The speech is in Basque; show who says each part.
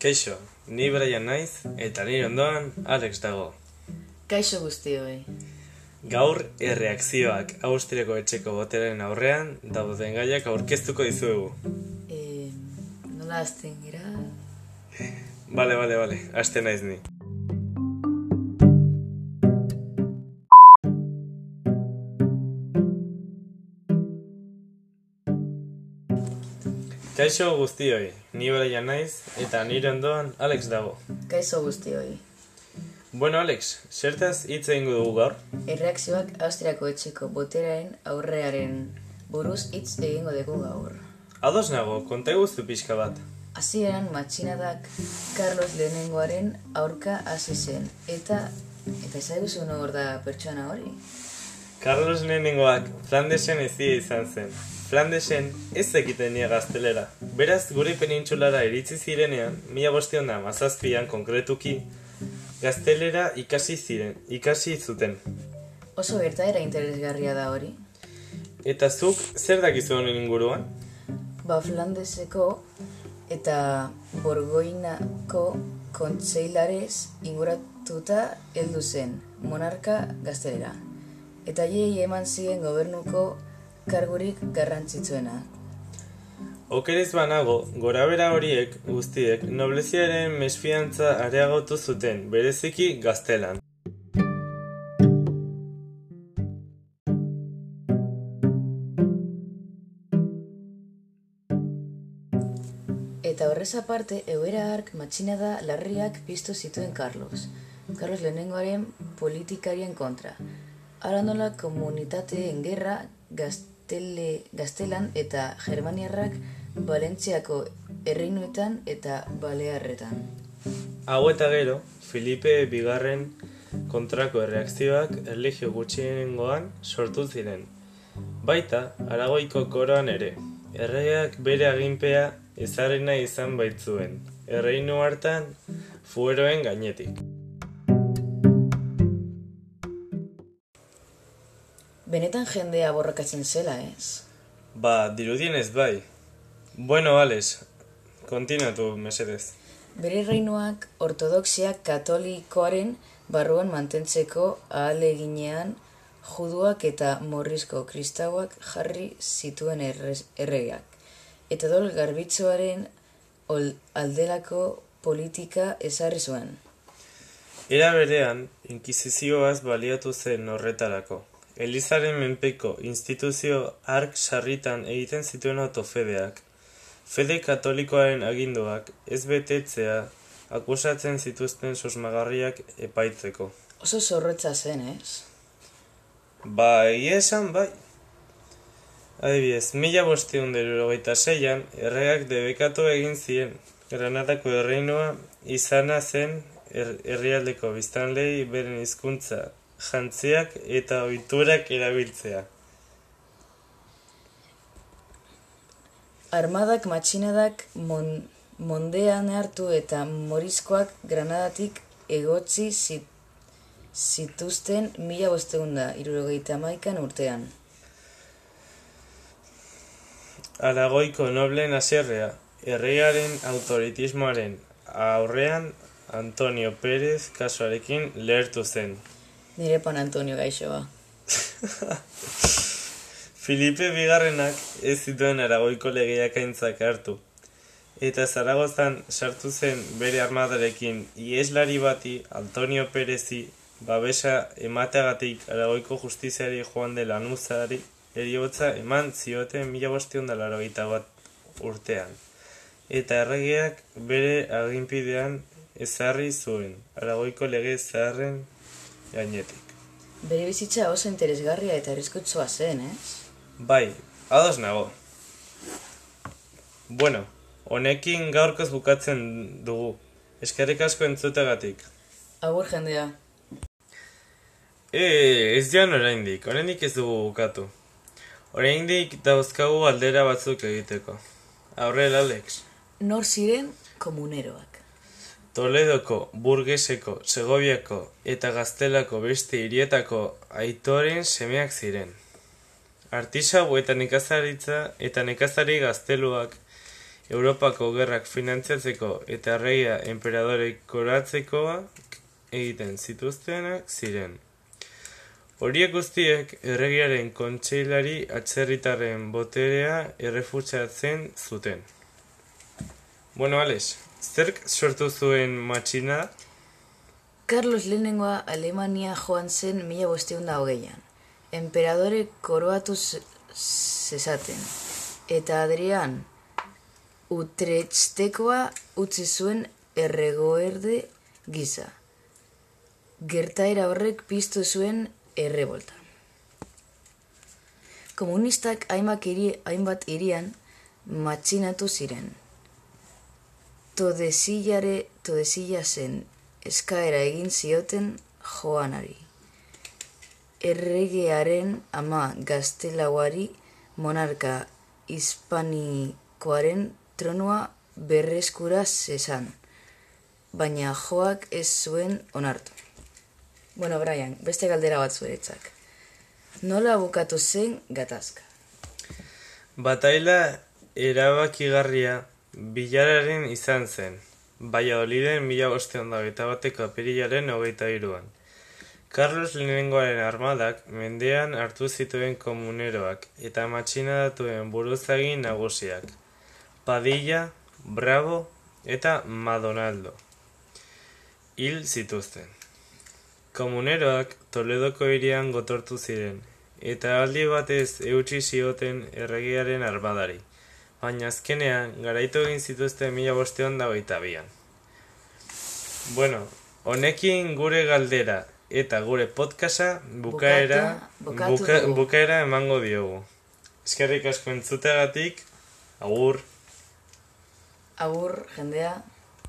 Speaker 1: Keixo, ni Brian naiz eta nire ondoan Alex dago.
Speaker 2: Kaixo guztioi.
Speaker 1: Gaur erreakzioak Austriako etxeko boteraren aurrean dauden gaiak aurkeztuko dizuegu.
Speaker 2: E, nola azten gira?
Speaker 1: Bale, bale, bale, haste naiz ni. Kaixo guztioi, ni Brian naiz eta nire ondoan Alex dago.
Speaker 2: Kaixo guztioi.
Speaker 1: Bueno, Alex, zertaz hitz egingo dugu gaur?
Speaker 2: Erreakzioak Austriako etxeko boteraren aurrearen buruz hitz egingo dugu gaur.
Speaker 1: Ados nago, konta guztu pixka bat.
Speaker 2: Hasieran matxinadak Carlos Lehenengoaren aurka hasi zen eta eta ezaguzu hor da pertsona hori?
Speaker 1: Carlos Lehenengoak Flandesen ezia izan zen. Flandesen ez zekiten nia gaztelera. Beraz, gure penintxulara iritsi zirenean, mila bostion da mazazpian konkretuki, gaztelera ikasi ziren, ikasi zuten.
Speaker 2: Oso gertaera interesgarria da hori.
Speaker 1: Eta zuk, zer dakizu honen inguruan?
Speaker 2: Ba Flandeseko eta Borgoinako kontseilarez inguratuta heldu zen monarka gaztelera. Eta hiei eman ziren gobernuko kargurik garrantzitsuena.
Speaker 1: Okerez banago, gorabera horiek guztiek nobleziaren mesfiantza areagotu zuten, bereziki gaztelan.
Speaker 2: Eta horrez aparte, egoera hark matxinada larriak piztu zituen Carlos. Carlos lehenengoaren politikarien kontra. Ara nola komunitateen gerra gaztele, gaztelan eta germaniarrak Valentziako erreinuetan eta Balearretan.
Speaker 1: Hau eta gero, Filipe bigarren kontrako erreakzioak erligio gutxiengoan sortu ziren. Baita, Aragoiko koroan ere, erregeak bere aginpea ezarrena izan baitzuen, erreinu hartan fueroen gainetik.
Speaker 2: Benetan jendea borrokatzen zela, ez?
Speaker 1: Ba, dirudienez bai. Bueno, Alex, kontinatu mesedez.
Speaker 2: Bere reinuak ortodoxia katolikoaren barruan mantentzeko ahaleginean juduak eta morrizko kristauak jarri zituen errez, erregeak. Eta dol garbitzoaren aldelako politika ezarri zuen.
Speaker 1: Era berean, inkisizioaz baliatu zen horretarako. Elizaren menpeko instituzio ark sarritan egiten zituen autofedeak. Fede katolikoaren aginduak ez betetzea akusatzen zituzten sosmagarriak epaitzeko.
Speaker 2: Oso zorrotza zen, ez?
Speaker 1: Ba, egia esan, bai. Adibidez, mila bosteun derurogeita zeian, erreak debekatu egin ziren. Granadako erreinua izana zen er, herrialdeko biztanlei beren hizkuntza jantziak eta ohiturak erabiltzea.
Speaker 2: Armadak matxinadak mon, mondean hartu eta morizkoak granadatik egotzi zit, zituzten mila bosteunda irurogeita maikan urtean.
Speaker 1: Aragoiko noblen aserrea, errearen autoritismoaren aurrean Antonio Pérez kasuarekin lehertu zen.
Speaker 2: Nire pan Antonio gaixoa.
Speaker 1: Filipe bigarrenak ez zituen aragoiko legeak aintzak hartu. Eta Zaragozan sartu zen bere armadarekin ieslari bati Antonio Perezi babesa emateagatik aragoiko justiziari joan de lanuzari eriotza eman zioten mila bostion bat urtean. Eta erregeak bere aginpidean ezarri zuen, aragoiko lege zaharren gainetik.
Speaker 2: Bere bizitza oso interesgarria eta arriskutsua zen, ez?
Speaker 1: Bai, ados nago. Bueno, honekin gaurkoz bukatzen dugu. Eskerrik asko entzutegatik.
Speaker 2: Agur jendea.
Speaker 1: E, ez joan oraindik, oraindik ez dugu bukatu. Oraindik dauzkagu aldera batzuk egiteko. Aurrera, Alex.
Speaker 2: Nor ziren komuneroak.
Speaker 1: Toledoko, Burgeseko, Segoviako eta Gaztelako beste hirietako aitoren semeak ziren. Artisau eta nekazaritza eta nekazari gazteluak Europako gerrak finantziatzeko eta erreia emperadore koratzekoa egiten zituztenak ziren. Horiek guztiek erregiaren kontseilari atzerritarren boterea errefutsatzen zuten. Bueno, Alex, zerk sortu zuen matxina?
Speaker 2: Carlos lehenengoa Alemania joan zen mila bosteun da hogeian. Emperadore koroatu zezaten. Eta Adrian Utrechttekoa utzi zuen erregoerde giza. Gertaera horrek piztu zuen errebolta. Komunistak hainbat, iri, hainbat irian matxinatu ziren. Todesillare, todesilla zen eskaera egin zioten joanari. Erregearen ama gaztelauari monarka hispanikoaren tronua berreskura zezan, baina joak ez zuen onartu. Bueno, Brian, beste galdera bat zuretzak. Nola bukatu zen gatazka?
Speaker 1: Bataila erabakigarria bilararen izan zen, baina oliden mila boste eta bateko apirilaren hogeita iruan. Carlos Lehenengoaren armadak mendean hartu zituen komuneroak eta matxina datuen buruzagin nagusiak. Padilla, Bravo eta Madonaldo. Hil zituzten. Komuneroak Toledoko irian gotortu ziren, eta aldi batez eutxi zioten erregiaren armadari, baina azkenean garaitu egin zituzten mila bostean da bian. Bueno, honekin gure galdera eta gure podcasta bukaera, buka, bukaera emango diogu. Eskerrik asko entzutegatik, agur.
Speaker 2: Agur, jendea.